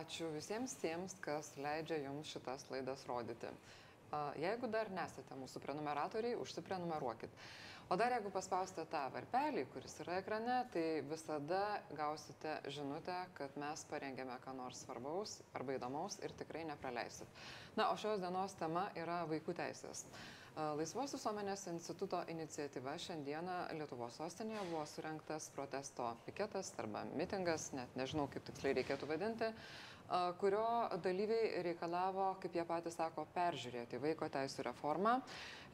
ačiū visiems tiems, kas leidžia jums šitas laidas rodyti. Jeigu dar nesate mūsų prenumeratoriai, užsiprenumeruokit. O dar jeigu paspausite tą varpelį, kuris yra ekrane, tai visada gausite žinutę, kad mes parengėme ką nors svarbaus arba įdomaus ir tikrai nepraleisit. Na, o šios dienos tema yra vaikų teisės. Laisvos visuomenės instituto iniciatyva šiandieną Lietuvos sostinėje buvo surinktas protesto piketas arba mitingas, net nežinau, kaip tiksliai reikėtų vadinti, kurio dalyviai reikalavo, kaip jie patys sako, peržiūrėti vaiko teisų reformą.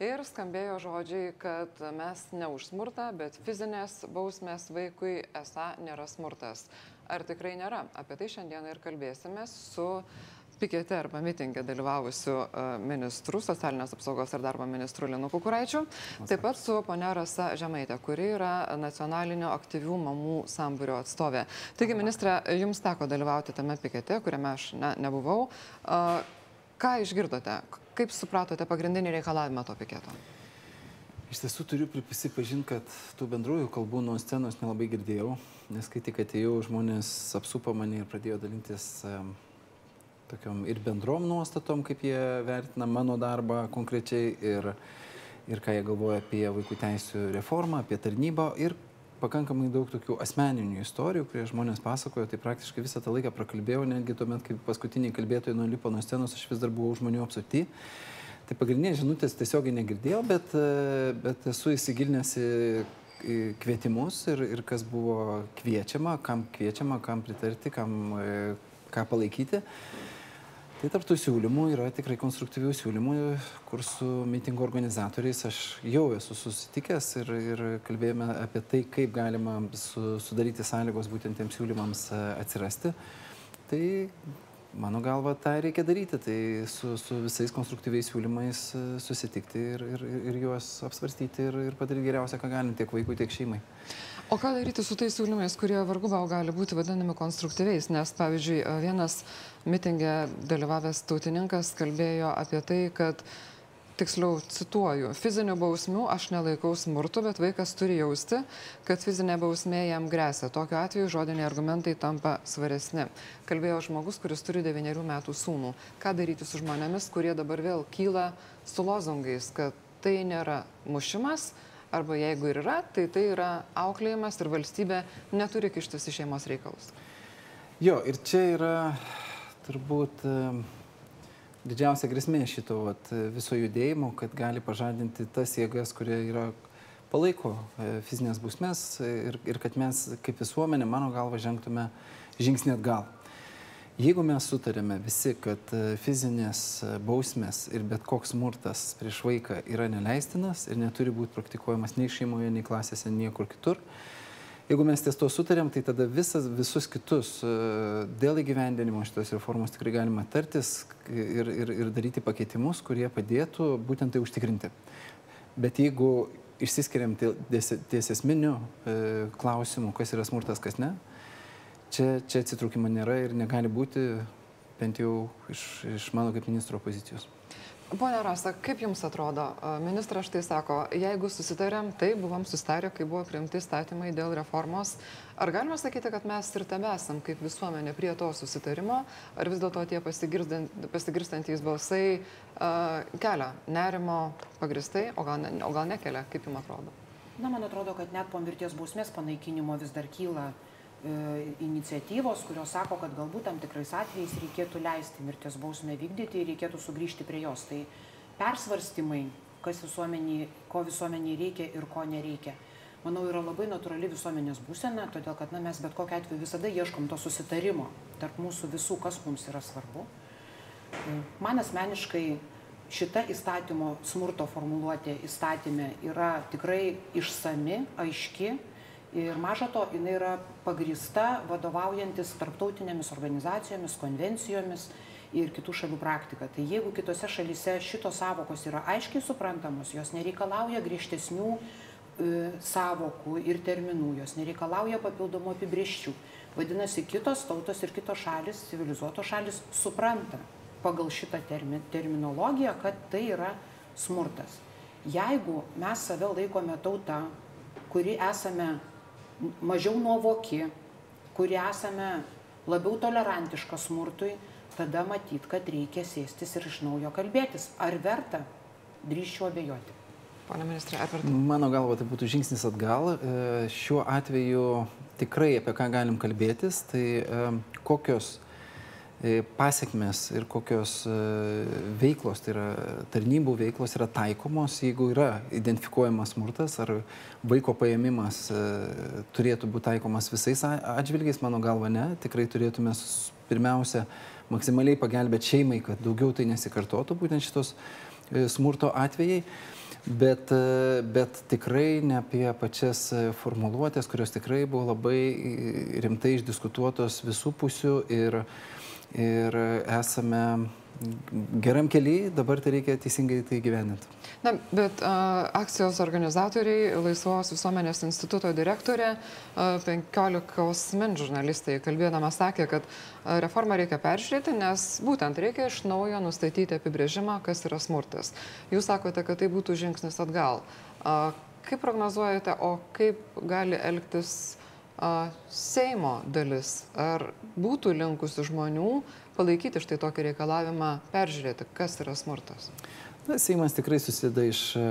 Ir skambėjo žodžiai, kad mes ne už smurtą, bet fizinės bausmės vaikui esą nėra smurtas. Ar tikrai nėra? Apie tai šiandieną ir kalbėsime su pikete arba mitingė dalyvavusių e, ministrų, socialinės apsaugos ir darbo ministrų Linu Kukuraičiu, taip pat su ponia Rasa Žemaitė, kuri yra nacionalinio aktyvių mamų sambūrio atstovė. Taigi, ministrė, jums teko dalyvauti tame pikete, kuriame aš ne, nebuvau. Ką išgirdote? Kaip supratote pagrindinį reikalavimą to piketo? Iš tiesų turiu prisipažinti, kad tų bendrųjų kalbų nuo scenos nelabai girdėjau, nes kai tik atėjau, žmonės apsupo mane ir pradėjo dalintis tokiom ir bendrom nuostatom, kaip jie vertina mano darbą konkrečiai ir, ir ką jie galvoja apie vaikų teisų reformą, apie tarnybą ir pakankamai daug tokių asmeninių istorijų, kurie žmonės pasakojo, tai praktiškai visą tą laiką prakalbėjau, netgi tuomet, kai paskutiniai kalbėtojai nulipo nuo scenos, aš vis dar buvau žmonių apsuti. Tai pagrindinės žinutės tiesiogiai negirdėjau, bet, bet esu įsigilinęs į kvietimus ir, ir kas buvo kviečiama, kam kviečiama, kam pritarti, kam ką palaikyti. Tai tarptų siūlymų yra tikrai konstruktyvių siūlymų, kur su mitingo organizatoriais aš jau esu susitikęs ir, ir kalbėjome apie tai, kaip galima su, sudaryti sąlygos būtent tiems siūlymams e, atsirasti. Tai mano galva tą reikia daryti, tai su, su visais konstruktyviais siūlymais e, susitikti ir, ir, ir juos apsvarstyti ir, ir padaryti geriausią, ką galim tiek vaikui, tiek šeimai. O ką daryti su tais siūlymais, kurie vargu bau gali būti vadinami konstruktyviais? Nes, pavyzdžiui, vienas mitingė dalyvavęs tautininkas kalbėjo apie tai, kad tiksliau cituoju, fizinių bausmių aš nelaikau smurtu, bet vaikas turi jausti, kad fizinė bausmė jam grėsia. Tokiu atveju žodiniai argumentai tampa svaresni. Kalbėjo žmogus, kuris turi devyniarių metų sūnų. Ką daryti su žmonėmis, kurie dabar vėl kyla su lozungais, kad tai nėra mušimas, arba jeigu ir yra, tai tai yra auklėjimas ir valstybė neturi kištis į šeimos reikalus. Jo, ir čia yra turbūt didžiausia grėsmė šito vat, viso judėjimo, kad gali pažadinti tas jėgas, kurie yra palaiko e, fizinės bausmės ir, ir kad mes kaip visuomenė, mano galva, žengtume žingsnį atgal. Jeigu mes sutarėme visi, kad e, fizinės e, bausmės ir bet koks smurtas prieš vaiką yra neleistinas ir neturi būti praktikuojamas nei šeimoje, nei klasėse, niekur kitur, jeigu mes ties to sutarėm, tai tada visas, visus kitus e, dėl įgyvendinimo šitos reformos tikrai galima tartis ir, ir, ir daryti pakeitimus, kurie padėtų būtent tai užtikrinti. Bet jeigu išsiskiriam ties esminių klausimų, kas yra smurtas, kas ne, čia, čia atsitraukimo nėra ir negali būti, bent jau iš, iš mano kaip ministro pozicijos. Pone Rasa, kaip Jums atrodo, ministras štai sako, jeigu susitarėm, tai buvom sustarę, kai buvo priimti statymai dėl reformos, ar galima sakyti, kad mes ir tebe esam kaip visuomenė prie to susitarimo, ar vis dėlto tie pasigirstantys balsai uh, kelia nerimo pagristai, o gal, ne, o gal nekelia, kaip Jums atrodo? Na, man atrodo, kad net po mirties bausmės panaikinimo vis dar kyla iniciatyvos, kurios sako, kad galbūt tam tikrais atvejais reikėtų leisti mirties bausmę vykdyti ir reikėtų sugrįžti prie jos. Tai persvarstymai, kas visuomeniai, ko visuomeniai reikia ir ko nereikia. Manau, yra labai natūrali visuomenės būsena, todėl kad na, mes bet kokiu atveju visada ieškom to susitarimo tarp mūsų visų, kas mums yra svarbu. E, man asmeniškai šita įstatymo smurto formuluotė įstatymė yra tikrai išsami, aiški ir maža to jinai yra pagrįsta vadovaujantis tarptautinėmis organizacijomis konvencijomis ir kitų šalių praktika. Tai jeigu kitose šalyse šitos sąvokos yra aiškiai suprantamos jos nereikalauja griežtesnių e, sąvokų ir terminų jos nereikalauja papildomų apibrėžčių. Vadinasi kitos tautos ir kitos šalys civilizuotos šalys supranta pagal šitą termi terminologiją kad tai yra smurtas. Jeigu mes save laikome tauta kuri esame mažiau nuovoki, kurie esame labiau tolerantiškas smurtui, tada matyt, kad reikia sėstis ir iš naujo kalbėtis. Ar verta? Drįščiau abejoti. Pone ministrė, ar verta? Mano galva, tai būtų žingsnis atgal. E, šiuo atveju tikrai apie ką galim kalbėtis, tai e, kokios pasiekmes ir kokios e, veiklos, tai yra tarnybų veiklos yra taikomos, jeigu yra identifikuojamas smurtas ar vaiko paėmimas e, turėtų būti taikomas visais atžvilgiais, mano galva ne, tikrai turėtume pirmiausia maksimaliai pagelbėti šeimai, kad daugiau tai nesikartotų būtent šitos smurto atvejai. Bet, bet tikrai ne apie pačias formuluotės, kurios tikrai buvo labai rimtai išdiskutuotos visų pusių ir uh, ir esame geram keliai, dabar tai reikia teisingai tai gyveninti. Na, bet a, akcijos organizatoriai, Laisvos visuomenės instituto direktorė, a, 15 min žurnalistai kalbėdama sakė, kad a, reformą reikia peržiūrėti, nes būtent reikia iš naujo nustatyti apibrėžimą, kas yra smurtas. Jūs sakote, kad tai būtų žingsnis atgal. A, kaip prognozuojate, o kaip gali elgtis Seimo dalis, ar būtų linkusi žmonių palaikyti štai tokį reikalavimą peržiūrėti, kas yra smurtas? Na, Seimas tikrai susideda iš e,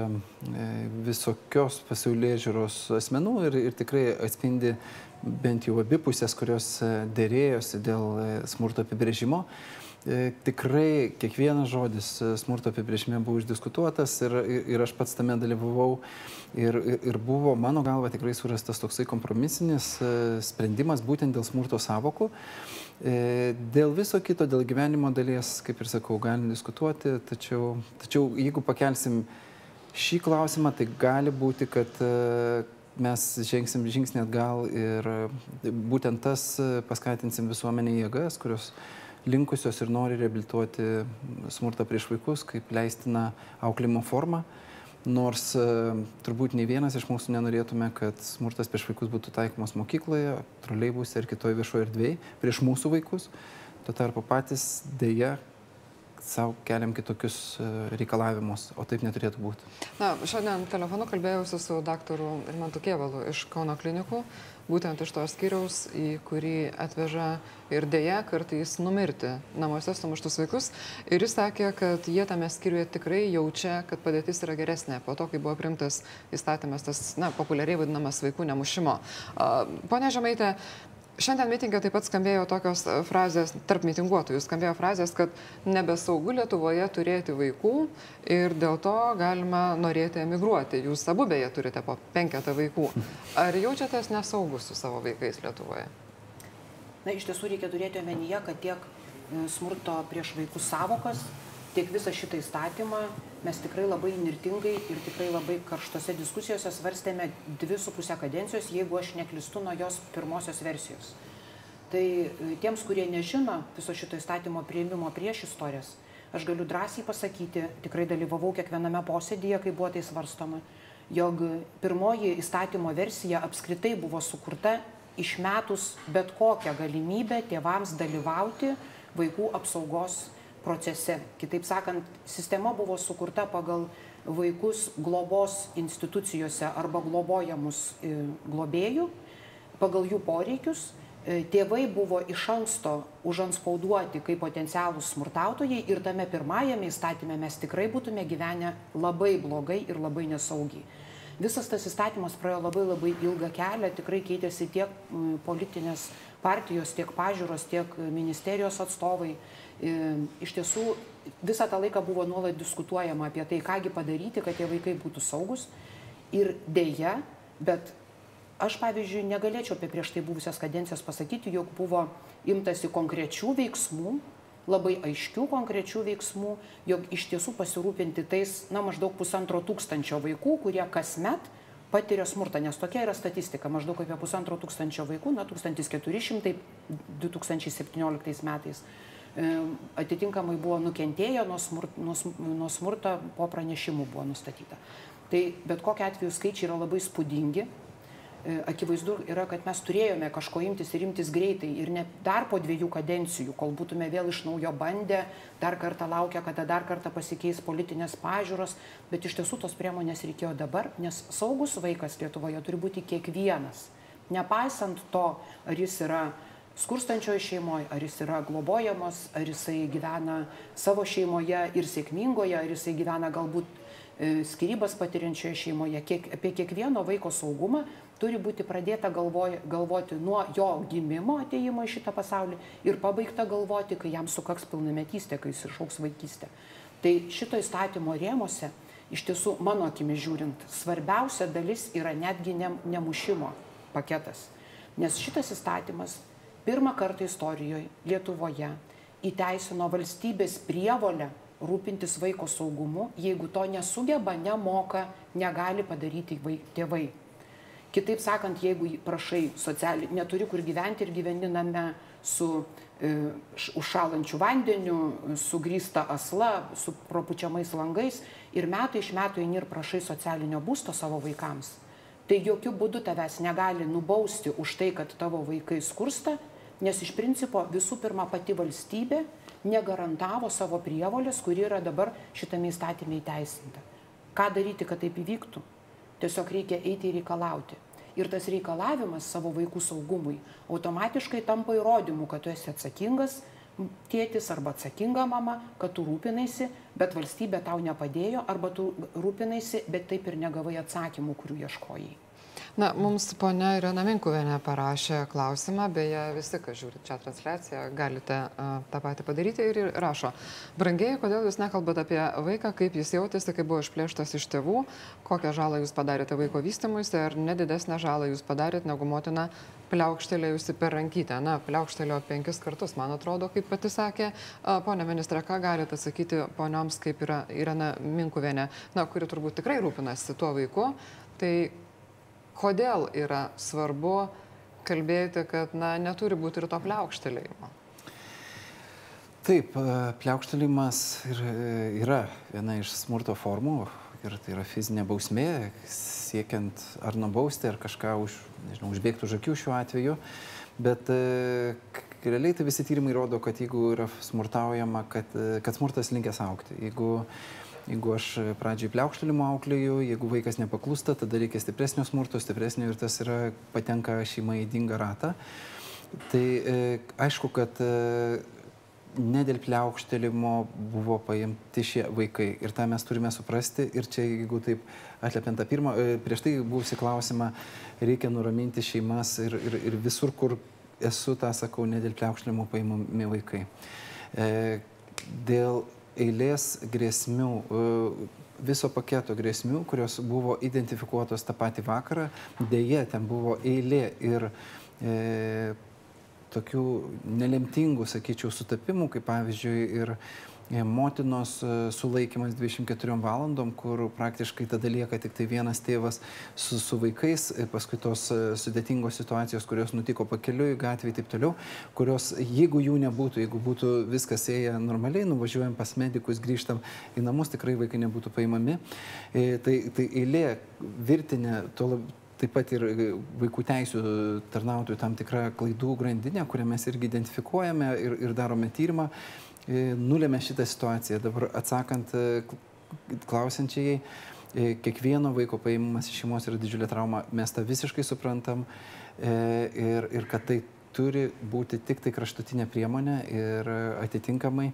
visokios pasaulyje žiūros asmenų ir, ir tikrai atspindi bent jau abipusės, kurios e, dėrėjosi dėl e, smurto apibrėžimo. Tikrai kiekvienas žodis smurto apibrėžime buvo išdiskutuotas ir, ir aš pats tame dalyvavau Ir, ir buvo, mano galva, tikrai surastas toksai kompromisinis e, sprendimas būtent dėl smurto savokų. E, dėl viso kito, dėl gyvenimo dalies, kaip ir sakau, galim diskutuoti, tačiau, tačiau jeigu pakelsim šį klausimą, tai gali būti, kad e, mes žengsim žingsnį atgal ir būtent tas paskatinsim visuomenė jėgas, kurios linkusios ir nori reabilituoti smurtą prieš vaikus kaip leistina auklimo forma. Nors e, turbūt nei vienas iš mūsų nenorėtume, kad smurtas prieš vaikus būtų taikomas mokykloje, troleibuse ar kitoje viešoje erdvėje prieš mūsų vaikus. Tuo tarpu patys dėja savo keliam kitokius e, reikalavimus, o taip neturėtų būti. Na, šiandien telefonu kalbėjausi su daktaru Irmantu Kievalu iš Kauno klinikų būtent iš to skyriaus, į kurį atveža ir dėja kartais numirti namuose sumuštus vaikus. Ir jis sakė, kad jie tame skyriuje tikrai jaučia, kad padėtis yra geresnė po to, kai buvo primtas įstatymas, tas, na, populiariai vadinamas vaikų nemušimo. Pone Žemaitė, Šiandien mitingė taip pat skambėjo tokios e, frazės, tarp mitinguotojų skambėjo frazės, kad nebesaugu Lietuvoje turėti vaikų ir dėl to galima norėti emigruoti. Jūs abu beje turite po penketą vaikų. Ar jaučiatės nesaugus su savo vaikais Lietuvoje? Na, iš tiesų reikia turėti omenyje, kad tiek e, smurto prieš vaikus savokas tiek visą šitą įstatymą mes tikrai labai nirtingai ir tikrai labai karštose diskusijose svarstėme dvi su pusę kadencijos, jeigu aš neklistu nuo jos pirmosios versijos. Tai e, tiems, kurie nežino viso šito įstatymo prieimimo prieš istorijas, aš galiu drąsiai pasakyti, tikrai dalyvavau kiekviename posėdėje, kai buvo tai svarstoma, jog pirmoji įstatymo versija apskritai buvo sukurta išmetus bet kokią galimybę tėvams dalyvauti vaikų apsaugos procese. Kitaip sakant, sistema buvo sukurta pagal vaikus globos institucijose arba globojamus e, globėjų, pagal jų poreikius. E, tėvai buvo iš anksto užanspauduoti kaip potencialūs smurtautojai ir tame pirmajame įstatymė mes tikrai būtume gyvenę labai blogai ir labai nesaugiai. Visas tas įstatymas praėjo labai labai ilgą kelią, tikrai keitėsi tiek politinės partijos, tiek pažiūros, tiek ministerijos atstovai iš tiesų visą tą laiką buvo nuolat diskutuojama apie tai, kągi padaryti, kad tie vaikai būtų saugus. Ir dėja, bet aš, pavyzdžiui, negalėčiau apie prieš tai buvusias kadencijas pasakyti, jog buvo imtasi konkrečių veiksmų, labai aiškių konkrečių veiksmų, jog iš tiesų pasirūpinti tais, na, maždaug pusantro tūkstančio vaikų, kurie kasmet patiria smurtą, nes tokia yra statistika, maždaug apie pusantro tūkstančio vaikų, na, 1400 2017 metais atitinkamai buvo nukentėję nuo, smurt, nuo, nuo smurto po pranešimų buvo nustatyta. Tai bet kokia atveju skaičiai yra labai spūdingi. E, akivaizdu yra, kad mes turėjome kažko imtis ir imtis greitai ir ne dar po dviejų kadencijų, kol būtume vėl iš naujo bandę, dar kartą laukia, kada dar kartą pasikeis politinės pažiūros, bet iš tiesų tos priemonės reikėjo dabar, nes saugus vaikas Lietuvoje turi būti kiekvienas. Nepaisant to, ar jis yra skurstančioje šeimoje, ar jis yra globojamos, ar jisai gyvena savo šeimoje ir sėkmingoje, ar jisai gyvena galbūt e, skirybas patiriančioje šeimoje. Kiek, apie kiekvieno vaiko saugumą turi būti pradėta galvoj, galvoti nuo jo gimimo ateimo į šitą pasaulį ir pabaigta galvoti, kai jam sukaks pilnametystė, kai jis išauks vaikystė. Tai šito įstatymo rėmose, iš tiesų, mano akimi žiūrint, svarbiausia dalis yra netgi ne, nemušimo paketas. Nes šitas įstatymas pirmą kartą istorijoje Lietuvoje įteisino valstybės prievolę rūpintis vaiko saugumu, jeigu to nesugeba, nemoka, negali padaryti tėvai. Kitaip sakant, jeigu prašai socialiai, neturi kur gyventi ir gyveni name su e, užšalančiu vandeniu, sugrįsta asla, su propučiamais langais ir metai iš metų eini ir prašai socialinio būsto savo vaikams, tai jokių būdų tavęs negali nubausti už tai, kad tavo vaikai skursta nes iš principo visų pirma pati valstybė negarantavo savo prievolės, kuri yra dabar šitame įstatymė įteisinta. Ką daryti, kad taip įvyktų? Tiesiog reikia eiti ir reikalauti. Ir tas reikalavimas savo vaikų saugumui automatiškai tampa įrodymu, kad tu esi atsakingas tėtis arba atsakinga mama, kad tu rūpinaisi, bet valstybė tau nepadėjo, arba tu rūpinaisi, bet taip ir negavai atsakymų, kurių ieškojai. Na, mums ponia Irena Minkuvienė parašė klausimą, beje, visi, kas žiūri čia transliaciją, galite uh, tą patį padaryti ir rašo. Brangiai, kodėl jūs nekalbate apie vaiką, kaip jis jautėsi, kai buvo išplėštas iš tėvų, kokią žalą jūs padarėte vaiko vystimuisi, ar nedidesnę žalą jūs padarėte negu motina pliaukštelėjusi per rankytę. Na, pliaukštelėjo penkis kartus, man atrodo, kaip pati sakė. Pone ministrė, ką galite atsakyti ponioms, kaip yra Irena Minkuvienė, na, kuri turbūt tikrai rūpinasi tuo vaiku. Tai kodėl yra svarbu kalbėti, kad na, neturi būti ir to pliaukštelėjimo? Taip, e, pliaukštelėjimas e, yra viena iš smurto formų ir tai yra fizinė bausmė, siekiant ar nubausti, ar kažką už, nežinau, užbėgti už akių šiuo atveju. Bet e, realiai tai visi tyrimai rodo, kad jeigu yra smurtaujama, kad, kad smurtas linkęs aukti. Jeigu Jeigu aš pradžiai pliaukštelimo auklėju, jeigu vaikas nepaklūsta, tada reikia stipresnio smurto, stipresnio ir tas yra patenka šeima į dingą ratą. Tai e, aišku, kad e, ne dėl pliaukštelimo buvo paimti šie vaikai. Ir tą mes turime suprasti. Ir čia, jeigu taip atliepiant tą pirmą, e, prieš tai buvusi klausimą, reikia nuraminti šeimas ir, ir, ir visur, kur esu, tą sakau, ne dėl pliaukštelimo paimami vaikai. E, dėl eilės grėsmių, e, viso paketo grėsmių, kurios buvo identifikuotos tą patį vakarą. Deja, ten buvo eilė ir e, tokių nelemtingų, sakyčiau, sutapimų, kaip pavyzdžiui, ir E, motinos e, sulaikimas 24 valandom, kur praktiškai tada lieka tik tai vienas tėvas su, su vaikais, e, paskui tos sudėtingos situacijos, kurios nutiko pakeliui, gatvėje ir taip toliau, kurios, jeigu jų nebūtų, jeigu būtų viskas ėję normaliai, nuvažiuojam pas medikus, grįžtam į namus, tikrai vaikai nebūtų paimami. Tai, tai eilė, virtinė, to labiau taip pat ir vaikų teisų tarnautojų tam tikra klaidų grandinė, kurią mes irgi identifikuojame ir, ir darome tyrimą. E, nulėmė šitą situaciją. Dabar atsakant e, klausiančiai, e, kiekvieno vaiko paėmimas iš šeimos yra didžiulė trauma, mes tą visiškai suprantam ir, ir kad tai turi būti tik tai kraštutinė priemonė ir atitinkamai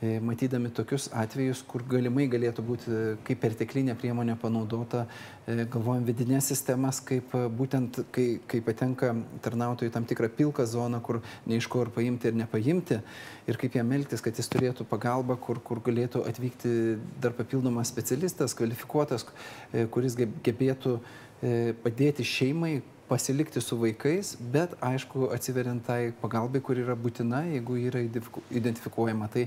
matydami tokius atvejus, kur galimai galėtų būti e, kaip perteklinė priemonė panaudota, e, galvojam vidinės sistemas, kaip būtent, kai, kai patenka tarnautojai tam tikrą pilką zoną, kur neiško ir paimti ir nepaimti, ir kaip jam elgtis, kad jis turėtų pagalbą, kur, kur galėtų atvykti dar papildomas specialistas, kvalifikuotas, kuris gebėtų padėti šeimai pasilikti su vaikais, bet aišku atsiveriant tai pagalbai, kur yra būtina, jeigu yra identifikuojama. Tai,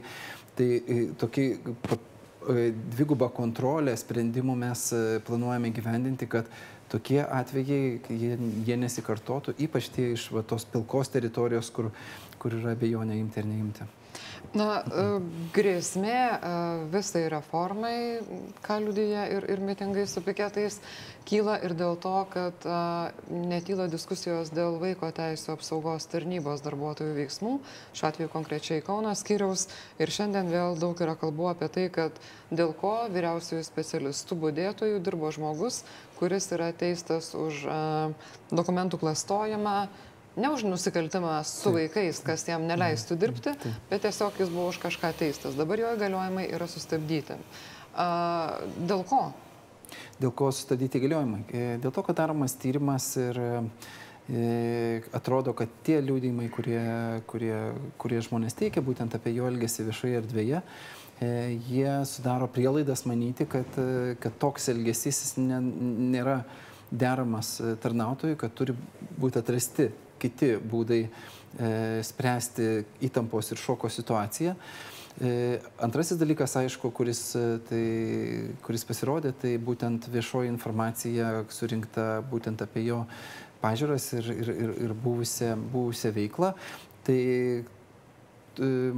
tai e, tokį e, dvigubą kontrolę sprendimų mes e, planuojame gyvendinti, kad tokie atvejai, jie, jie nesikartotų, ypač tie iš va, tos pilkos teritorijos, kur, kur yra abejonė imti ar neimti. Na, e, grėsmė e, visai reformai, ką liudyja ir, ir mitingai su piketais, kyla ir dėl to, kad e, netyla diskusijos dėl vaiko teisų apsaugos tarnybos darbuotojų veiksmų, šiuo atveju konkrečiai Kaunas skyriaus. Ir šiandien vėl daug yra kalbų apie tai, kad dėl ko vyriausiųjų specialistų būdėtojų dirbo žmogus, kuris yra teistas už dokumentų klastojimą, ne už nusikaltimą su vaikais, kas jam neleistų dirbti, bet tiesiog jis buvo už kažką teistas. Dabar jo įgaliojimai yra sustabdyti. Dėl ko? Dėl ko sustabdyti įgaliojimai? E, dėl to, kad daromas tyrimas ir e, atrodo, kad tie liūdimai, kurie, kurie, kurie žmonės teikia būtent apie jo elgesį viešoje erdvėje, e, jie sudaro prielaidas manyti, kad, kad toks elgesys nėra deramas tarnautojui, kad turi būti atrasti kiti būdai e, spręsti įtampos ir šoko situaciją. E, antrasis dalykas, aišku, kuris, e, tai, kuris pasirodė, tai būtent viešoji informacija surinkta būtent apie jo pažiūras ir, ir, ir, ir buvusią, buvusią veiklą. Tai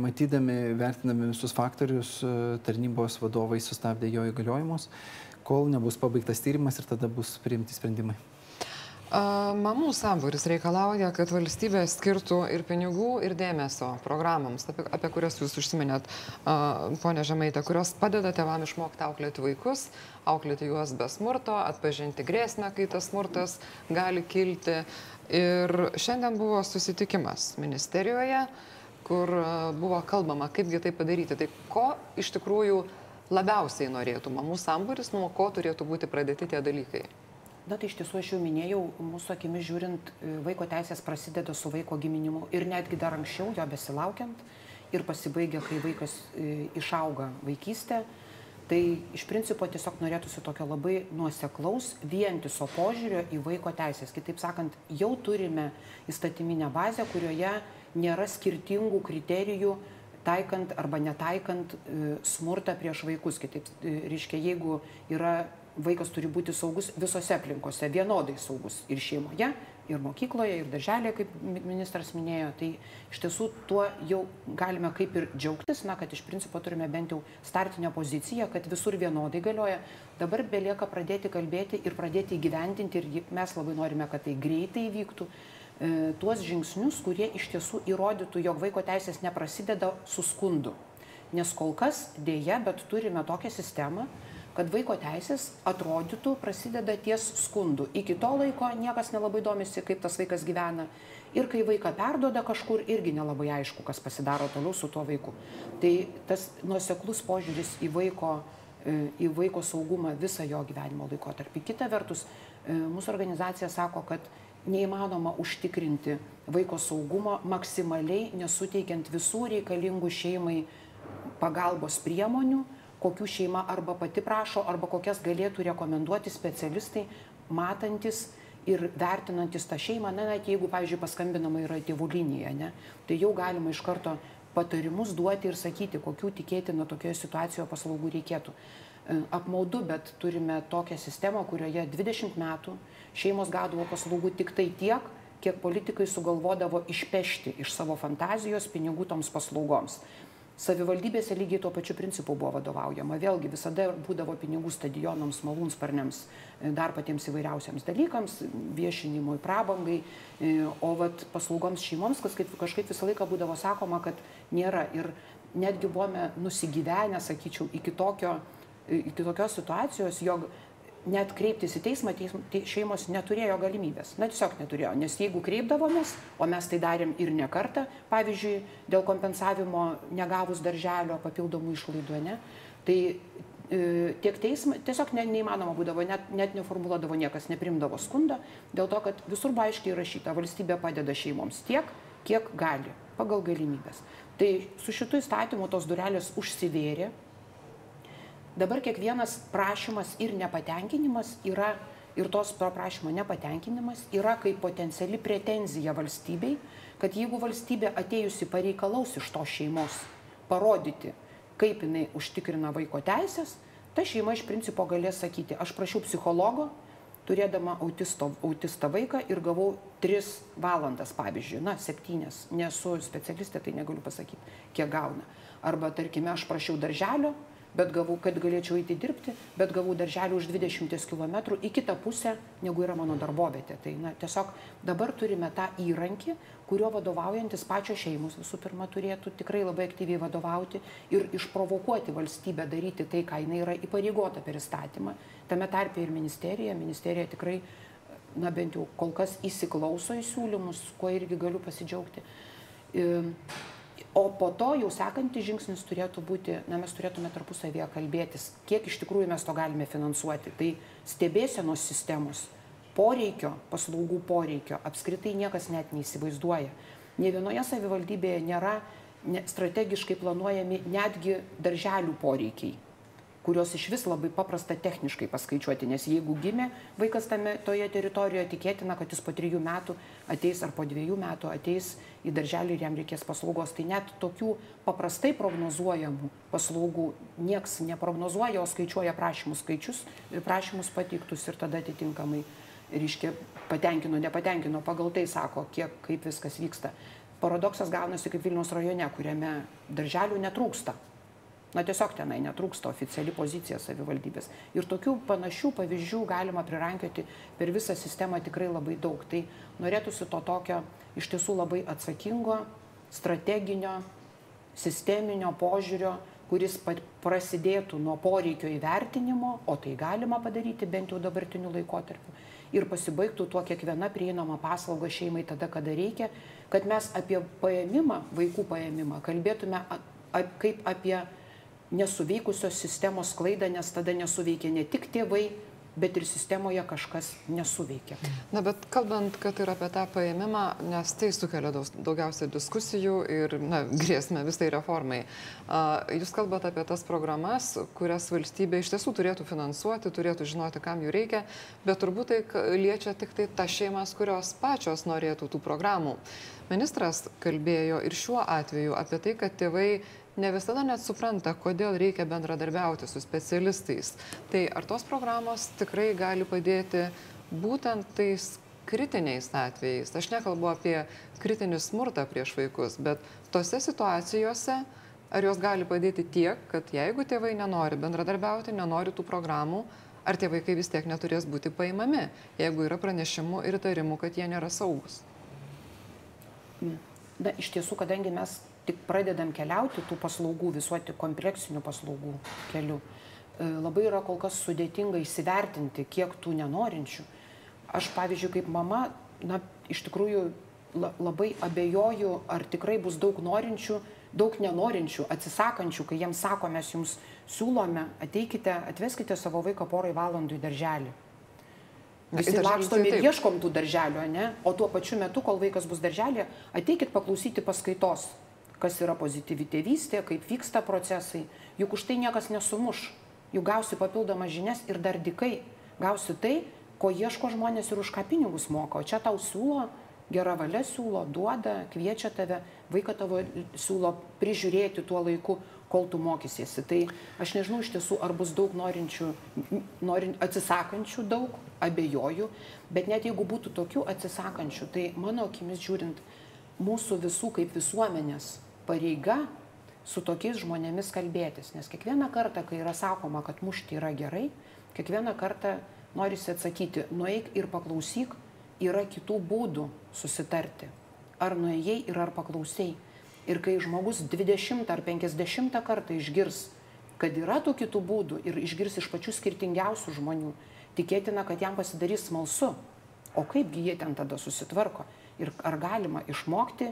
matydami, vertinami visus faktorius, tarnybos vadovai sustabdė jo įgaliojimus, kol nebus pabaigtas tyrimas ir tada bus priimti sprendimai. Mamų sambūris reikalauja, kad valstybė skirtų ir pinigų, ir dėmesio programams, apie, apie kurias jūs užsiminėt, ponė Žemaitė, kurios padeda tevam išmokti auklėti vaikus, auklėti juos be smurto, atpažinti grėsmę, kai tas smurtas gali kilti. Ir šiandien buvo susitikimas ministerijoje, kur buvo kalbama, kaipgi tai padaryti. Tai ko iš tikrųjų labiausiai norėtų mamų sambūris, nuo ko turėtų būti pradėti tie dalykai? Na tai iš tiesų aš jau minėjau, mūsų akimis žiūrint, e, vaiko teisės prasideda su vaiko giminimu ir netgi dar anksčiau jo besilaukiant ir pasibaigia, kai vaikas e, išauga vaikystė. Tai iš principo tiesiog norėtųsi tokio labai nuoseklaus, vientiso požiūrio į vaiko teisės. Kitaip sakant, jau turime įstatyminę bazę, kurioje nėra skirtingų kriterijų taikant arba netaikant e, smurtą prieš vaikus. Kitaip, reiškia, jeigu yra vaikas turi būti saugus visose aplinkose, vienodai saugus ir šeimoje, ir mokykloje, ir darželėje, kaip ministras minėjo. Tai iš tiesų tuo jau galime kaip ir džiaugtis, na, kad iš principo turime bent jau startinę poziciją, kad visur vienodai galioja. Dabar belieka pradėti kalbėti ir pradėti įgyvendinti, ir mes labai norime, kad tai greitai vyktų e, tuos žingsnius, kurie iš tiesų įrodytų, jog vaiko teisės neprasideda su skundu. Nes kol kas dėja, bet turime tokią sistemą, kad vaiko teisės atrodytų prasideda ties skundu. Iki to laiko niekas nelabai domisi, kaip tas vaikas gyvena. Ir kai vaiką perdoda kažkur, irgi nelabai aišku, kas pasidaro toliau su tuo vaiku. Tai tas nuoseklus požiūris į vaiko, e, į vaiko saugumą visą jo gyvenimo laikotarpį. Kita vertus, e, mūsų organizacija sako, kad neįmanoma užtikrinti vaiko saugumo maksimaliai nesuteikiant visų reikalingų šeimai pagalbos priemonių, kokių šeima arba pati prašo, arba kokias galėtų rekomenduoti specialistai, matantis ir vertinantis tą šeimą, na, net jeigu, pavyzdžiui, paskambinama yra tėvų linija, ne, tai jau galima iš karto patarimus duoti ir sakyti, kokių tikėtina tokioje situacijoje paslaugų reikėtų. E, apmaudu, bet turime tokią sistemą, kurioje 20 metų šeimos gaudavo paslaugų tik tai tiek, kiek politikai sugalvodavo išpešti iš savo fantazijos pinigų toms paslaugoms. Savivaldybėse lygiai tuo pačiu principu buvo vadovaujama. Vėlgi visada būdavo pinigų stadionams, malūnsparniams, e, dar patiems įvairiausiams dalykams, viešinimui, prabangai, e, o vat paslaugoms šeimoms, kas kaip, kažkaip visą laiką būdavo sakoma, kad nėra. Ir netgi buvome nusigyvenę, sakyčiau, iki, tokio, e, iki tokios situacijos, jog net kreiptis į teismą teism, te, šeimos neturėjo galimybės. Na, tiesiog neturėjo. Nes jeigu kreipdavomės, o mes tai darėm ir ne kartą, pavyzdžiui, dėl kompensavimo negavus darželio papildomų išlaidų, ne, tai e, tiek teismą, tiesiog ne, neįmanoma būdavo, net, net neformuluodavo niekas, neprimdavo skundą, dėl to, kad visur buvo aiškiai rašyta, valstybė padeda šeimoms tiek, kiek gali, pagal galimybės. Tai su šitu įstatymu tos durelės užsivėrė, Dabar kiekvienas prašymas ir nepatenkinimas yra, ir tos prašymo nepatenkinimas yra kaip potenciali pretenzija valstybei, kad jeigu valstybė atėjusi pareikalaus iš tos šeimos parodyti, kaip jinai užtikrina vaiko teisės, ta šeima iš principo galės sakyti, aš prašiau psichologo, turėdama autisto, autistą vaiką ir gavau 3 valandas, pavyzdžiui, na, 7, nesu specialistė, tai negaliu pasakyti, kiek gauna. Arba, tarkime, aš prašiau darželio, bet gavau, kad galėčiau eiti dirbti, bet gavau darželį už 20 km į kitą pusę, negu yra mano darbovietė. Tai na, tiesiog dabar turime tą įrankį, kurio vadovaujantis pačios šeimos visų pirma turėtų tikrai labai aktyviai vadovauti ir išprovokuoti valstybę daryti tai, ką jinai yra įpareigota per įstatymą. Tame tarpe ir ministerija. Ministerija tikrai na bent jau kol kas įsiklauso į siūlymus, kuo irgi galiu pasidžiaugti. O po to jau sekantis žingsnis turėtų būti, na mes turėtume tarpusavėje kalbėtis, kiek iš tikrųjų mes to galime finansuoti. Tai stebėsenos sistemos, poreikio, paslaugų poreikio apskritai niekas net neįsivaizduoja. Ne vienoje savivaldybėje nėra strategiškai planuojami netgi darželių poreikiai kuriuos iš vis labai paprasta techniškai paskaičiuoti, nes jeigu gimė vaikas tame, toje teritorijoje, tikėtina, kad jis po trijų metų ateis ar po dviejų metų ateis į darželį ir jam reikės paslaugos. Tai net tokių paprastai prognozuojamų paslaugų nieks neprognozuoja, o skaičiuoja prašymų skaičius, prašymus pateiktus ir tada atitinkamai, reiškia, patenkino, nepatenkino, pagal tai sako, kiek, kaip viskas vyksta. Paradoksas gaunasi kaip Vilniaus rajone, kuriame darželių netrūksta Na tiesiog tenai netrūksta oficiali pozicija savivaldybės. Ir tokių panašių pavyzdžių galima prirankioti per visą sistemą tikrai labai daug. Tai norėtųsi to tokio iš tiesų labai atsakingo, strateginio, sisteminio požiūrio, kuris prasidėtų nuo poreikio įvertinimo, o tai galima padaryti bent jau dabartiniu laikotarpiu, ir pasibaigtų tuo kiekviena prieinama paslauga šeimai tada, kada reikia, kad mes apie paėmimą, vaikų paėmimą kalbėtume kaip apie nesuveikusios sistemos klaidą, nes tada nesuveikia ne tik tėvai, bet ir sistemoje kažkas nesuveikia. Na, bet kalbant, kad ir apie tą paėmimą, nes tai sukelia daug, daugiausia diskusijų ir na, grėsmę visai reformai. Jūs kalbate apie tas programas, kurias valstybė iš tiesų turėtų finansuoti, turėtų žinoti, kam jų reikia, bet turbūt tai liečia tik tai tas šeimas, kurios pačios norėtų tų programų. Ministras kalbėjo ir šiuo atveju apie tai, kad tėvai ne visada net supranta, kodėl reikia bendradarbiauti su specialistais. Tai ar tos programos tikrai gali padėti būtent tais kritiniais atvejais? Aš nekalbu apie kritinį smurtą prieš vaikus, bet tose situacijose, ar jos gali padėti tiek, kad jeigu tėvai nenori bendradarbiauti, nenori tų programų, ar tie vaikai vis tiek neturės būti paimami, jeigu yra pranešimų ir įtarimų, kad jie nėra saugus? Na, iš tiesų, kadangi mes tik pradedam keliauti tų paslaugų, visuoti kompleksinių paslaugų keliu, e, labai yra kol kas sudėtinga įsivertinti, kiek tų nenorinčių. Aš, pavyzdžiui, kaip mama, na, iš tikrųjų labai abejoju, ar tikrai bus daug norinčių, daug nenorinčių, atsisakančių, kai jiems sako, mes jums siūlome, ateikite, atveskite savo vaiką porai valandų į darželį. Visi lakstom ir ieškom tų darželių, ne? O tuo pačiu metu, kol vaikas bus darželė, ateikit paklausyti paskaitos kas yra pozityvi tėvystė, kaip vyksta procesai. Juk už tai niekas nesumuš. Juk gausi papildomas žinias ir dar dikai. Gausi tai, ko ieško žmonės ir už ką pinigus moka. O čia tau siūlo, gera valia siūlo, duoda, kviečia tave, vaiką tavo siūlo prižiūrėti tuo laiku, kol tu mokysiesi. Tai aš nežinau iš tiesų, ar bus daug norinčių, norint, atsisakančių daug, abejoju, bet net jeigu būtų tokių atsisakančių, tai mano akimis žiūrint, mūsų visų kaip visuomenės pareiga su tokiais žmonėmis kalbėtis. Nes kiekvieną kartą, kai yra sakoma, kad mušti yra gerai, kiekvieną kartą norisi atsakyti, nueik ir paklausyk, yra kitų būdų susitarti. Ar nuėjai ir ar paklausiai. Ir kai žmogus 20 ar 50 kartą išgirs, kad yra tų kitų būdų ir išgirs iš pačių skirtingiausių žmonių, tikėtina, kad jam pasidarys smalsu. O kaipgi jie ten tada susitvarko? Ir ar galima išmokti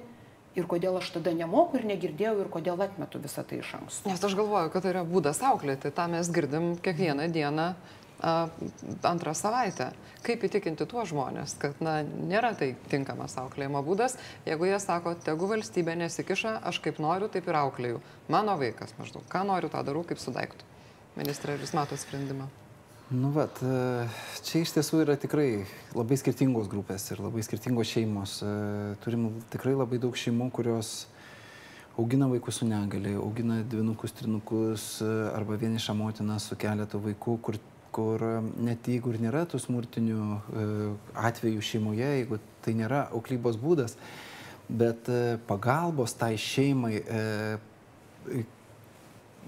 ir kodėl aš tada nemoku ir negirdėjau ir kodėl atmetu visą tai iš anksto. Nes aš galvoju, kad tai yra būdas auklėti, tą mes girdim kiekvieną dieną antrą savaitę. Kaip įtikinti tuos žmonės, kad na, nėra tai tinkamas auklėjimo būdas, jeigu jie sako, tegu valstybė nesikiša, aš kaip noriu, taip ir auklėjau. Mano vaikas maždaug, ką noriu, tą darau kaip su daiktu. Ministrė, ar jūs matote sprendimą? Nu, vat, e, čia iš tiesų yra tikrai labai skirtingos grupės ir labai skirtingos šeimos. E, turim tikrai labai daug šeimų, kurios augina vaikus su negali, augina dvinukus, trinukus e, arba vienišą motiną su keletu vaikų, kur, kur net jeigu ir nėra tų smurtinių atvejų šeimoje, jeigu tai nėra auklybos būdas, bet pagalbos tai šeimai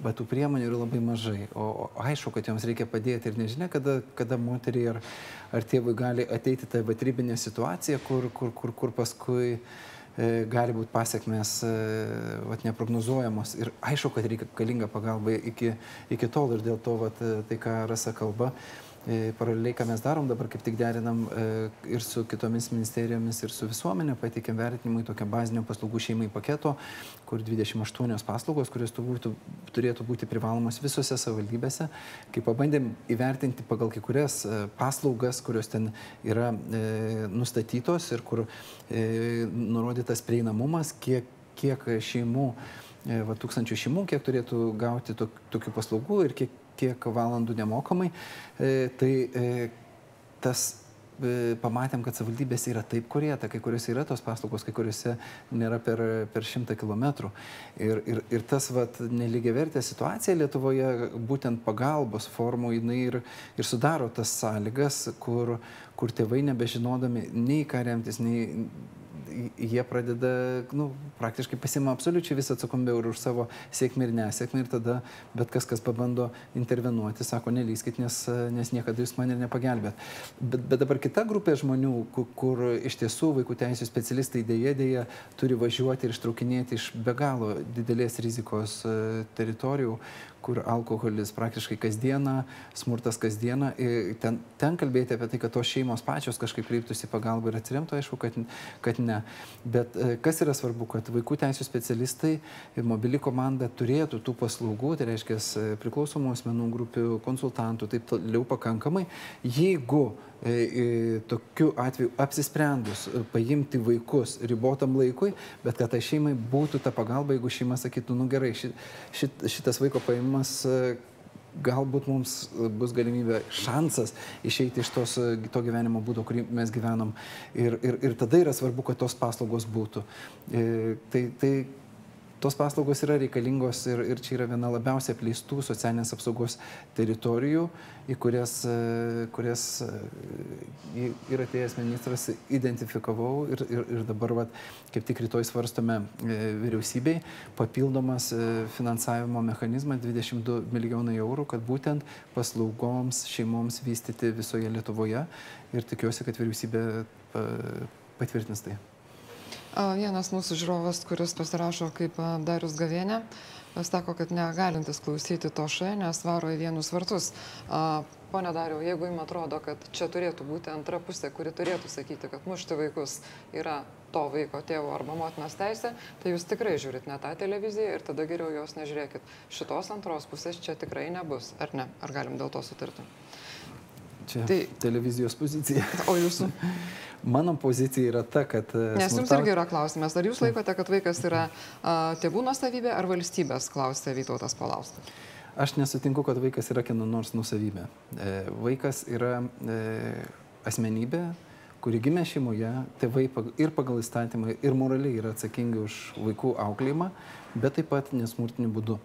bet tų priemonių yra labai mažai. O, o aišku, kad joms reikia padėti ir nežinia, kada, kada moteriai ar, ar tėvui gali ateiti tą vatrybinę situaciją, kur, kur, kur, kur paskui e, gali būti pasiekmes e, vat, neprognozuojamos. Ir aišku, kad reikalinga pagalba iki, iki tol ir dėl to vat, tai, ką Rasa kalba. E, paraleliai, ką mes darom, dabar kaip tik derinam e, ir su kitomis ministerijomis, ir su visuomenė, pateikėm vertinimui tokią bazinio paslaugų šeimai paketo, kur 28 paslaugos, kurios būtų, turėtų būti privalomos visose savivaldybėse, kai pabandėm įvertinti pagal kai kurias e, paslaugas, kurios ten yra nustatytos ir kur nurodytas prieinamumas, kiek, kiek šeimų va, tūkstančių šeimų, kiek turėtų gauti tokių paslaugų ir kiek, tiek valandų nemokamai, e, tai e, tas e, pamatėm, kad savivaldybės yra taip kurieta, kai kuriuose yra tos paslaugos, kai kuriuose nėra per, per šimtą kilometrų. Ir, ir, ir tas vat, neligiavertė situacija Lietuvoje, būtent pagalbos formų, jinai ir, ir sudaro tas sąlygas, kur, kur tėvai nebežinodami nei ką remtis, nei jie pradeda, nu, praktiškai pasima absoliučiai visą atsakomybę ir už savo sėkmę ir nesėkmę ir tada bet kas, kas pabando intervenuoti, sako, nelyskit, nes, nes niekada jūs man ir nepagelbėt. Bet, bet dabar kita grupė žmonių, kur, kur iš tiesų vaikų teisų specialistai dėje dėje turi važiuoti ir ištraukinėti iš be galo didelės rizikos e, teritorijų, kur alkoholis praktiškai kasdieną, smurtas kasdieną. Ten, ten kalbėti apie tai, kad tos šeimos pačios kažkaip kreiptųsi pagalbą ir atsiremtų, aišku, kad, kad ne. Bet e, kas yra svarbu, kad vaikų teisų specialistai ir mobili komanda turėtų tų paslaugų, tai reiškia priklausomų asmenų grupių, konsultantų, taip toliau pakankamai. Jeigu E, e, tokiu atveju apsisprendus paimti vaikus ribotam laikui, bet kad tai šeimai būtų ta pagalba, jeigu šeima sakytų, nu gerai, šit, šit, šitas vaiko paimimas e, galbūt mums bus galimybė, šansas išeiti iš tos, to gyvenimo būdo, kurį mes gyvenam. Ir, ir, ir tada yra svarbu, kad tos paslaugos būtų. E, tai, tai tos paslaugos yra reikalingos ir, ir čia yra viena labiausiai apleistų socialinės apsaugos teritorijų, į kurias, e, kurias e, ir atėjęs ministras identifikavau ir, ir, ir dabar vat, kaip tik rytoj svarstome e, vyriausybei papildomas finansavimo mechanizmą 22 milijonai eurų, kad būtent paslaugoms šeimoms vystyti visoje Lietuvoje ir tikiuosi, kad vyriausybė patvirtins tai. Vienas mūsų žiūrovas, kuris pasirašo kaip Darius Gavienė, sako, kad negalintis klausyti to šai, nes varo į vienus vartus. Pone Dariau, jeigu jums atrodo, kad čia turėtų būti antra pusė, kuri turėtų sakyti, kad mušti vaikus yra to vaiko tėvo arba motinos teisė, tai jūs tikrai žiūrit ne tą televiziją ir tada geriau jos nežiūrėkit. Šitos antros pusės čia tikrai nebus, ar ne? Ar galim dėl to sutarti? Čia tai, televizijos pozicija. O jūsų? Mano pozicija yra ta, kad... E, Nes smurtau... jums irgi yra klausimas, ar jūs laikote, kad vaikas yra a, tėvų nusavybė ar valstybės, klausė Vytautas Palauskas. Aš nesutinku, kad vaikas yra kieno nors nusavybė. E, vaikas yra e, asmenybė, kuri gimė šeimoje, tėvai ir pagal įstatymą, ir moraliai yra atsakingi už vaikų auklėjimą, bet taip pat nesmurtiniu būdu.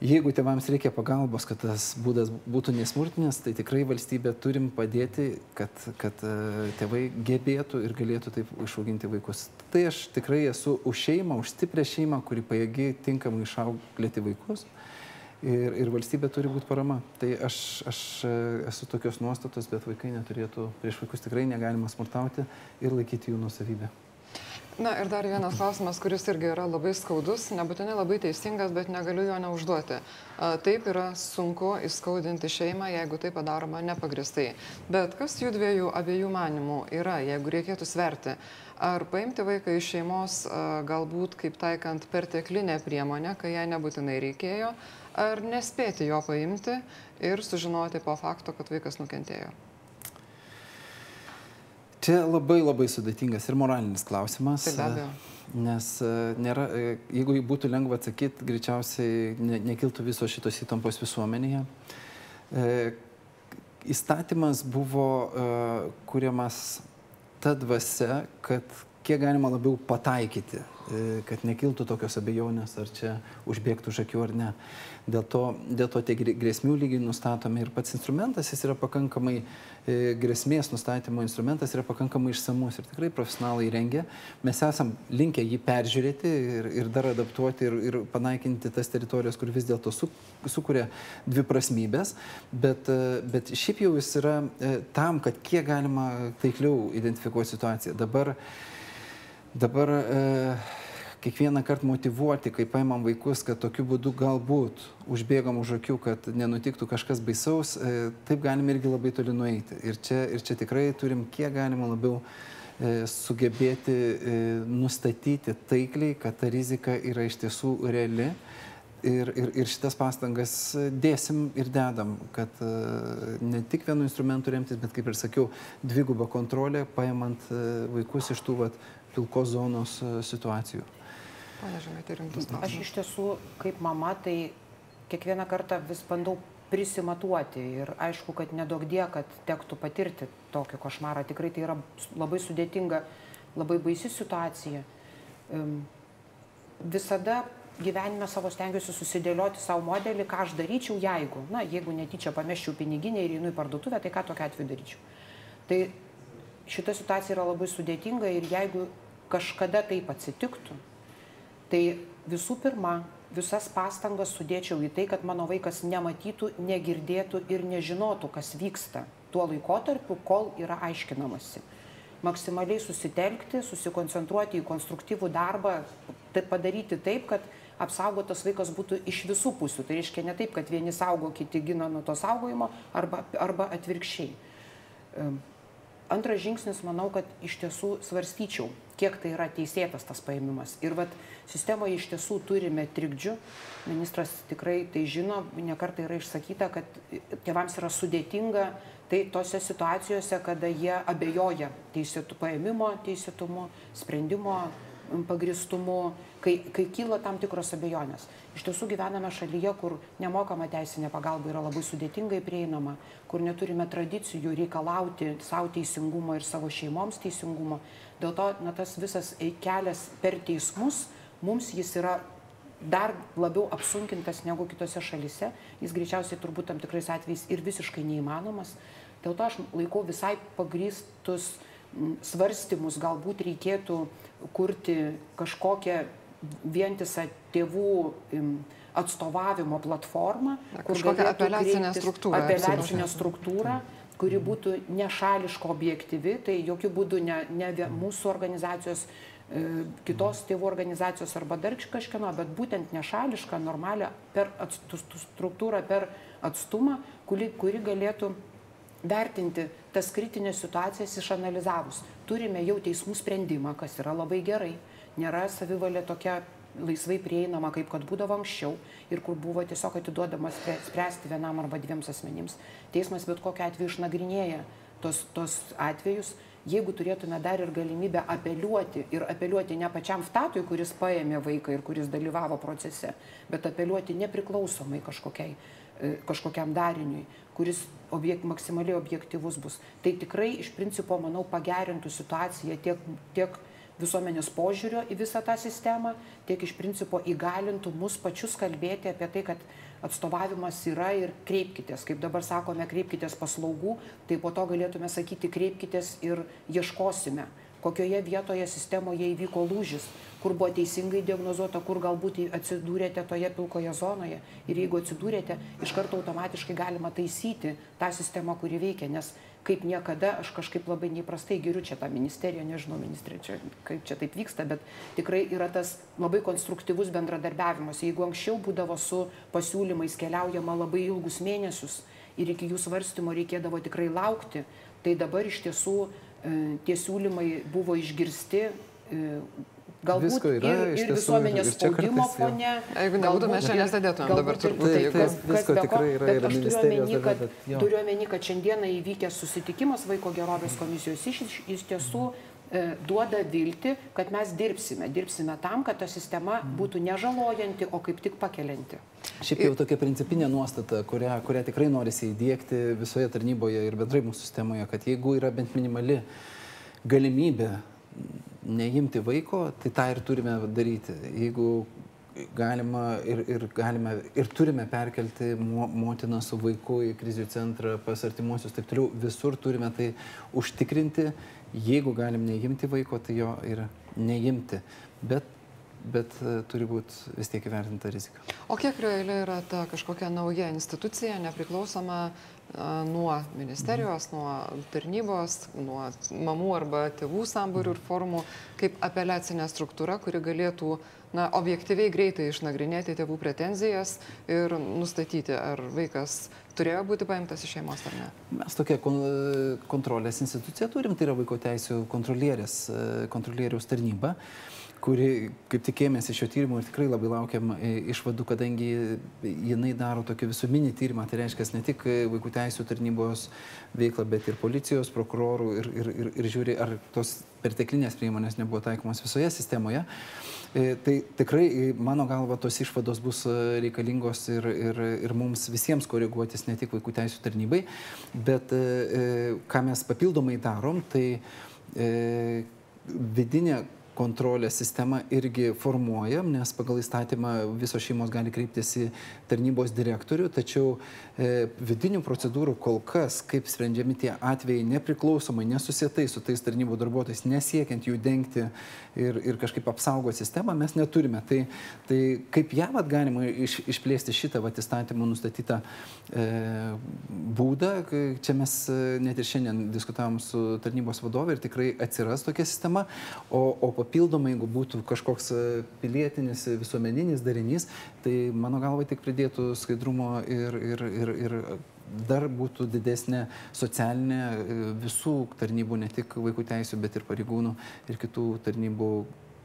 Jeigu tėvams reikia pagalbos, kad tas būdas būtų nesmurtinis, tai tikrai valstybė turim padėti, kad, kad e, tėvai gebėtų ir galėtų taip išauginti vaikus. Tai aš tikrai esu už šeimą, už stiprią šeimą, kuri pajėgi tinkamai išauklėti vaikus. Ir, ir valstybė turi būti parama. Tai aš, aš e, esu tokios nuostatos, bet vaikai neturėtų, prieš vaikus tikrai negalima smurtauti ir laikyti jų nusavybę. Na ir dar vienas klausimas, kuris irgi yra labai skaudus, nebūtinai labai teisingas, bet negaliu jo neužduoti. Taip yra sunku įskaudinti šeimą, jeigu tai padaroma nepagristai. Bet kas jų dviejų abiejų manimų yra, jeigu reikėtų sverti? Ar paimti vaiką iš šeimos galbūt kaip taikant perteklinę priemonę, kai ją nebūtinai reikėjo, ar nespėti jo paimti ir sužinoti po fakto, kad vaikas nukentėjo? Čia labai labai sudėtingas ir moralinis klausimas. Tai be abejo. Nes e, nėra, e, jeigu jį būtų lengva atsakyti, greičiausiai ne, nekiltų visos šitos įtampos visuomenėje. E, įstatymas buvo e, kuriamas ta dvasia, kad kiek galima labiau pataikyti, e, kad nekiltų tokios abejonės, ar čia užbėgtų žakių ar ne. Dėl to, dėl to tie grėsmių lygiai nustatomi ir pats instrumentas, jis yra pakankamai, e, grėsmės nustatymo instrumentas yra pakankamai išsamus ir tikrai profesionalai rengia. Mes esam linkę jį peržiūrėti ir, ir dar adaptuoti ir, ir panaikinti tas teritorijas, kur vis dėlto su, sukuria dviprasmybės, bet, e, bet šiaip jau jis yra tam, kad kiek galima taikliau identifikuoti situaciją. Dabar, dabar e, kiekvieną kartą motivuoti, kai paimam vaikus, kad tokiu būdu galbūt užbėgam už akių, kad nenutiktų kažkas baisaus, e, taip galim irgi labai toli nueiti. Ir čia, ir čia tikrai turim kiek galima labiau e, sugebėti e, nustatyti taikliai, kad ta rizika yra iš tiesų reali ir, ir, ir šitas pastangas dėsim ir dedam, kad uh, ne tik vienu instrumentu remtis, bet kaip ir sakiau, dvigubą kontrolę, paimant uh, vaikus iš tų vat, pilkos zonos uh, situacijų. Pane Žemaitė, rimtus klausimus. Aš iš tiesų, kaip mama, tai kiekvieną kartą vis bandau prisimatuoti ir aišku, kad nedaug die, kad tektų patirti tokį košmarą. Tikrai tai yra labai sudėtinga, labai baisi situacija. Visada gyvenime savo stengiuosi susidėlioti savo modelį, ką aš daryčiau, jeigu, na, jeigu netyčia pameščiau piniginę ir einu į parduotuvę, tai ką tokia atveju daryčiau. Tai šita situacija yra labai sudėtinga ir jeigu kažkada taip atsitiktų, tai visų pirma, visas pastangas sudėčiau į tai, kad mano vaikas nematytų, negirdėtų ir nežinotų, kas vyksta tuo laikotarpiu, kol yra aiškinamasi. Maksimaliai susitelkti, susikoncentruoti į konstruktyvų darbą, tai padaryti taip, kad apsaugotas vaikas būtų iš visų pusių. Tai reiškia ne taip, kad vieni saugo, kiti gina nuo to saugojimo arba, arba atvirkščiai. Antras žingsnis, manau, kad iš tiesų svarstyčiau, kiek tai yra teisėtas tas paėmimas. Ir vat sistemoje iš tiesų turime trikdžių. Ministras tikrai tai žino, nekartai yra išsakyta, kad tėvams yra sudėtinga tai tose situacijose, kada jie abejoja teisėtų paėmimo teisėtumu, sprendimo pagristumu, kai, kai kyla tam tikros abejonės. Iš tiesų gyvename šalyje, kur nemokama teisinė pagalba yra labai sudėtingai prieinama, kur neturime tradicijų reikalauti savo teisingumo ir savo šeimoms teisingumo. Dėl to na, tas visas kelias per teismus, mums jis yra dar labiau apsunkintas negu kitose šalise, jis greičiausiai turbūt tam tikrais atvejais ir visiškai neįmanomas. Dėl to aš laikau visai pagrįstus svarstymus, galbūt reikėtų kurti kažkokią vientisą tėvų atstovavimo platformą, kur galėtų apeliacinę struktūrą. Apeliacinę struktūrą kuri būtų nešališko objektyvi, tai jokių būdų ne, ne mūsų organizacijos, e, kitos tėvų organizacijos arba dar kažkieno, bet būtent nešališką, normalią per struktūrą, per atstumą, kuri, kuri galėtų vertinti tas kritinės situacijas išanalizavus. Turime jau teismų sprendimą, kas yra labai gerai. Nėra savivalė tokia laisvai prieinama, kaip kad būdavo anksčiau ir kur buvo tiesiog atiduodamas spręsti vienam arba dviems asmenims. Teismas bet kokiu atveju išnagrinėja tos, tos atvejus. Jeigu turėtume dar ir galimybę apeliuoti ir apeliuoti ne pačiam statui, kuris paėmė vaiką ir kuris dalyvavo procese, bet apeliuoti nepriklausomai kažkokiai, e, kažkokiam dariniui, kuris objek, maksimaliai objektivus bus. Tai tikrai iš principo, manau, pagerintų situaciją tiek, tiek visuomenės požiūrio į visą tą sistemą, tiek iš principo įgalintų mus pačius kalbėti apie tai, kad atstovavimas yra ir kreipkitės. Kaip dabar sakome, kreipkitės paslaugų, tai po to galėtume sakyti, kreipkitės ir ieškosime kokioje vietoje sistemoje įvyko lūžis, kur buvo teisingai diagnozuota, kur galbūt atsidūrėte toje pilkoje zonoje. Ir jeigu atsidūrėte, iš karto automatiškai galima taisyti tą sistemą, kuri veikia, nes kaip niekada aš kažkaip labai neįprastai geriu čia tą ministeriją, nežinau, ministrė, čia, kaip čia taip vyksta, bet tikrai yra tas labai konstruktyvus bendradarbiavimas. Jeigu anksčiau būdavo su pasiūlymais keliaujama labai ilgus mėnesius ir iki jų svarstymo reikėdavo tikrai laukti, tai dabar iš tiesų tie siūlymai buvo išgirsti. E, galbūt yra, ir, ir visuomenės spaudimo fone. Jeigu nebūtume šiandien sėdėtumėm dabar turbūt. Taip, taip, visko tikrai yra. Bet aš turiu omeny, kad, turiu omeny, kad šiandieną įvykęs susitikimas vaiko gerovės komisijos iš, iš tiesų e, duoda vilti, kad mes dirbsime. Dirbsime tam, kad ta sistema būtų nežalojanti, o kaip tik pakelianti. Šiaip jau tokia principinė nuostata, kurią, kurią tikrai norisi įdėkti visoje tarnyboje ir bendrai mūsų sistemoje, kad jeigu yra bent minimali galimybė neimti vaiko, tai tą ir turime daryti. Jeigu galima ir, ir, galime, ir turime perkelti mo, motiną su vaiku į krizių centrą, pas artimuosius, taip toliau, visur turime tai užtikrinti. Jeigu galim neimti vaiko, tai jo ir neimti. Bet bet e, turi būti vis tiek įvertinta rizika. O kiek realiai yra ta kažkokia nauja institucija, nepriklausoma nuo ministerijos, nuo tarnybos, nuo mamų arba tėvų sambūrių ir formų, kaip apeliacinė struktūra, kuri galėtų na, objektyviai greitai išnagrinėti tėvų pretenzijas ir nustatyti, ar vaikas turėjo būti paimtas iš šeimos ar ne? Mes tokią kon kontrolės instituciją turim, tai yra vaiko teisų kontrolierės, e, kontrolieriaus tarnyba kuri, kaip tikėjomės iš šio tyrimo ir tikrai labai laukiam e, išvadų, kadangi jinai daro tokį visuminį tyrimą, tai reiškia ne tik vaikų teisų tarnybos veiklą, bet ir policijos, prokurorų ir, ir, ir, ir žiūri, ar tos perteklinės priemonės nebuvo taikomos visoje sistemoje. E, tai tikrai, e, mano galva, tos išvados bus reikalingos ir, ir, ir mums visiems koreguotis, ne tik vaikų teisų tarnybai, bet ką mes papildomai darom, tai vidinė kontrolės sistemą irgi formuojam, nes pagal įstatymą visos šeimos gali kreiptis į tarnybos direktorių, tačiau e, vidinių procedūrų kol kas, kaip sprendžiami tie atvejai nepriklausomai, nesusietai su tais tarnybų darbuotojais, nesiekiant jų dengti ir, ir kažkaip apsaugoti sistemą, mes neturime. Tai, tai kaip ją vat, galima iš, išplėsti šitą vat, įstatymų nustatytą e, būdą, čia mes e, net ir šiandien diskutavom su tarnybos vadovė ir tikrai atsiras tokia sistema, o, o papildomai, jeigu būtų kažkoks e, pilietinis visuomeninis darinys, tai mano galva tik pridėtų skaidrumo ir, ir, ir, ir dar būtų didesnė socialinė e, visų tarnybų, ne tik vaikų teisų, bet ir pareigūnų ir kitų tarnybų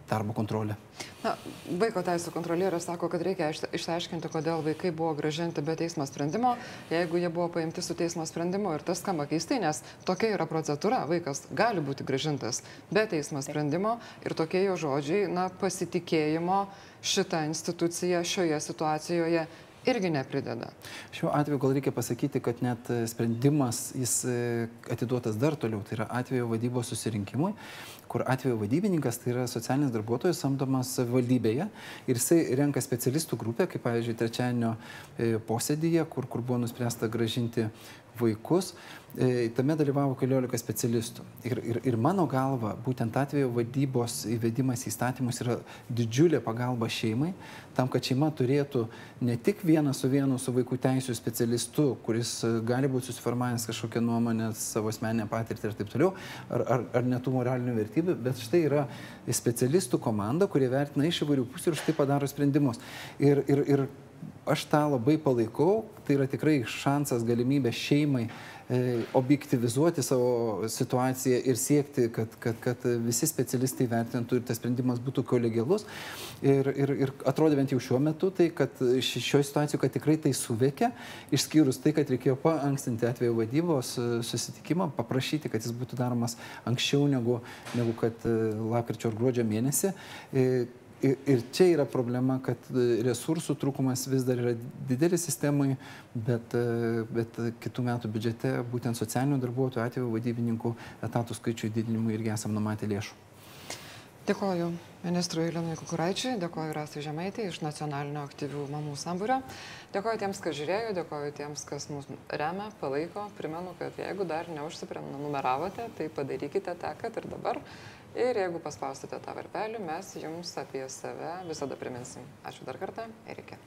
darbo kontrolę. Na, vaiko teisų kontrolierė sako, kad reikia išsiaiškinti, kodėl vaikai buvo gražinti be teismo sprendimo, jeigu jie buvo paimti su teismo sprendimu. Ir tas skamba keistai, nes tokia yra procedūra. Vaikas gali būti gražintas be teismo sprendimo ir tokie jo žodžiai, na, pasitikėjimo šitą instituciją šioje situacijoje irgi neprideda. Šiuo atveju gal reikia pasakyti, kad net sprendimas jis e, atiduotas dar toliau, tai yra atvejo vadybos susirinkimui kur atvejo vadybininkas tai yra socialinis darbuotojas samdomas savivaldybėje ir jisai renka specialistų grupę, kaip pavyzdžiui, trečiadienio e, posėdėje, kur, kur buvo nuspręsta gražinti vaikus. E, tame dalyvavo keliolika specialistų. Ir, ir, ir mano galva, būtent atveju vadybos įvedimas į įstatymus yra didžiulė pagalba šeimai, tam, kad šeima turėtų ne tik vieną su vienu su vaikų teisų specialistu, kuris e, gali būti susiformavęs kažkokią nuomonę, savo asmeninę patirtį ir taip toliau, ar, ar, ar netų moralinių vertybių, bet štai yra specialistų komanda, kurie vertina iš įvairių pusių ir štai padaro sprendimus. Ir, ir, ir aš tą labai palaikau, tai yra tikrai šansas, galimybė šeimai E, objektivizuoti savo situaciją ir siekti, kad, kad, kad visi specialistai vertintų ir tas sprendimas būtų kolegialus. Ir, ir, ir atrodė bent jau šiuo metu, tai kad šioje situacijoje, kad tikrai tai suveikia, išskyrus tai, kad reikėjo paankstinti atveju vadybos e, susitikimą, paprašyti, kad jis būtų daromas anksčiau negu, negu kad e, lapkričio ar gruodžio mėnesį Ir, ir čia yra problema, kad e, resursų trūkumas vis dar yra didelis sistemai, bet, e, bet kitų metų biudžete būtent socialinių darbuotojų atveju vadybininkų etatų skaičių didinimui irgi esam numatę lėšų. Dėkoju ministrui Linui Kukuraičiui, dėkoju Rasai Žemaitė iš nacionalinio aktyvių mamų sambūrio. Dėkoju tiems, kas žiūrėjo, dėkoju tiems, kas mus remia, palaiko. Primenu, kad jeigu dar neužsiprenumeravote, tai padarykite tą, kad ir dabar. Ir jeigu paspausite tą varpelį, mes jums apie save visada priminsim. Ačiū dar kartą ir iki.